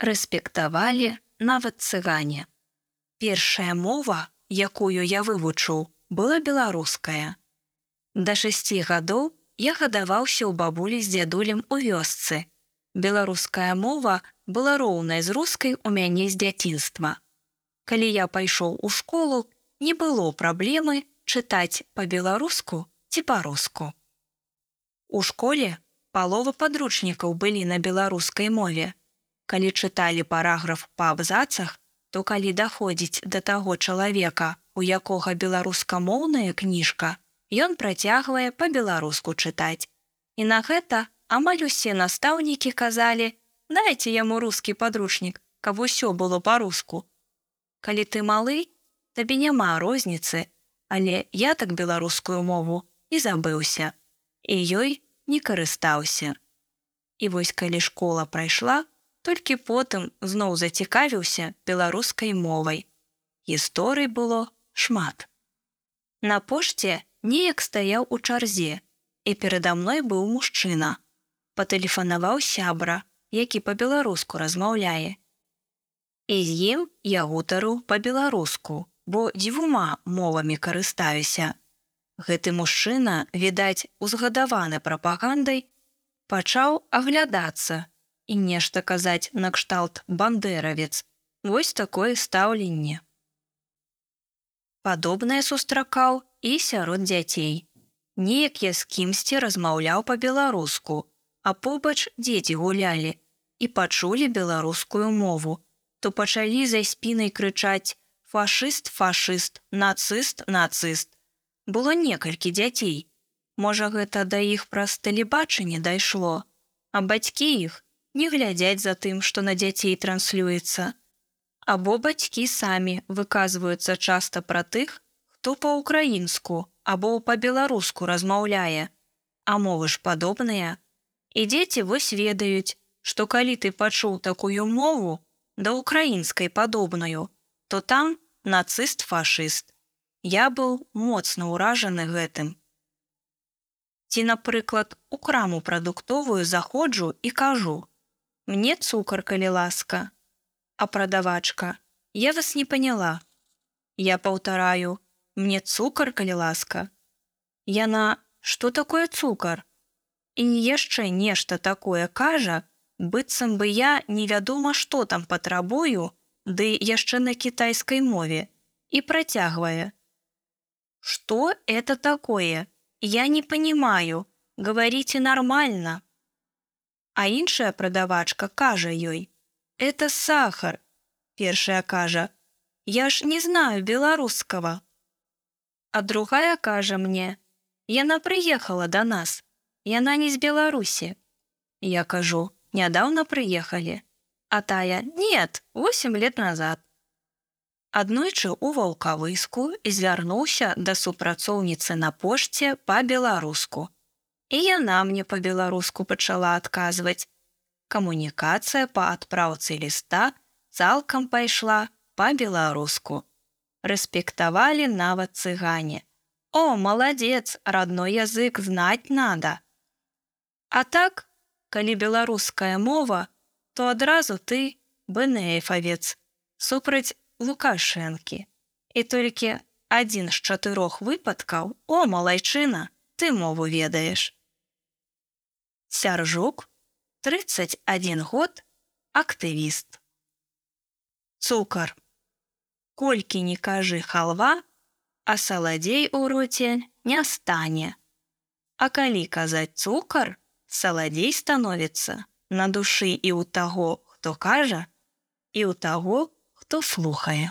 рэспектавалі нават цыгане. Першая мова, якую я вывучыў, была беларуская. Да шасці гадоў я гадаваўся ў бабулі з дзядулем у вёсцы. Беларуская мова была роўная з рускай у мяне з дзяцінства. Калі я пайшоў у школу, не было праблемы чытаць па-беларуску ці па-руску. У школе палова падручнікаў былі на беларускай мове. Калі чыталі параграф па абзацах, то калі даходзіць да таго чалавека, у якога беларускамоўная кніжка, ён працягвае па-беларуску чытаць. І на гэта амаль усе настаўнікі казалі: дайце яму рускі падручнік, каб усё было па-руску. Калі ты малы, табе няма розніцы, але я так беларускую мову і забыўся. І ёй не карыстаўся. І вось калі школа прайшла, толькі потым зноў зацікавіўся беларускай мовай. Гісторый было шмат. На пошце неяк стаяў у чарзе, і перада мной быў мужчына. Патэлефанаваў сябра, які па-беларуску размаўляе. І з ім я гутару па-беларуску, бо дзвюма мовамі карыстаюся. Гэты мужчына, відаць, узгадаваны прапагандай, пачаў аглядацца і нешта казаць накшталт бандеравец. Вось такое стаўленне. Падобнае сустракаў і сярод дзяцей. Неяк я з кімсьці размаўляў па-беларуску, а побач дзеці гулялі і пачулі беларускую мову, то пачалі за спінай крычаць: фашыст, фашыст, нацыст, нацыст. Было некалькі дзяцей. Можа, гэта да іх праз тэлебачанне дайшло, а бацькі іх не глядзяць за тым, што на дзяцей транслюецца. Або бацькі самі выказваюцца часта пра тых, хто па-украінску або па-беларуску размаўляе, а мовы ж падобныя. І дзеці вось ведаюць, што калі ты пачуў такую мову да украінскай падобную, то там нацыст фашыст. Я быў моцна ўражаны гэтым. Ці, напрыклад, у краму прадуктовую заходжу і кажу: « Мне цукар, калі ласка, а прадавачка, я вас не поняла. Я паўтараю, мне цукар, калі ласка. Яна, што такое цукар? І яшчэ нешта такое кажа, быццам бы я невядома, што там патрабую, ды яшчэ на кітайскай мове і працягвае. Что это такое? Я не понимаю, говорите нормально. А іншая прадавачка кажа ёй: это сахар першая кажа я ж не знаю беларускага а другая кажа мне яна прыехала до нас яна не з беларусі я кажу нядаўна прыехалі а тая нет восемь лет назад аднойчы у ваўкавыску звярнуўся да супрацоўніцы на пошце па-беларуску і яна мне па-беларуску пачала адказваць камунікацыя па адпраўцы ліста цалкам пайшла па-беларуску. Рэспектавалі нават цыгане. О, маладзец, родной язык знаць надо. А так, калі беларуская мова, то адразу ты бэнефавец супраць лукашэнкі. І толькі адзін з чатырох выпадкаў о малайчына, ты мову ведаеш. Сяржук 31 год актывіст. Цукар. Колькі не кажы халва, а саладзей у роце не стане. А калі казаць цукар, саладзей становіцца на душы і ў таго, хто кажа, і ў таго, хто слухае.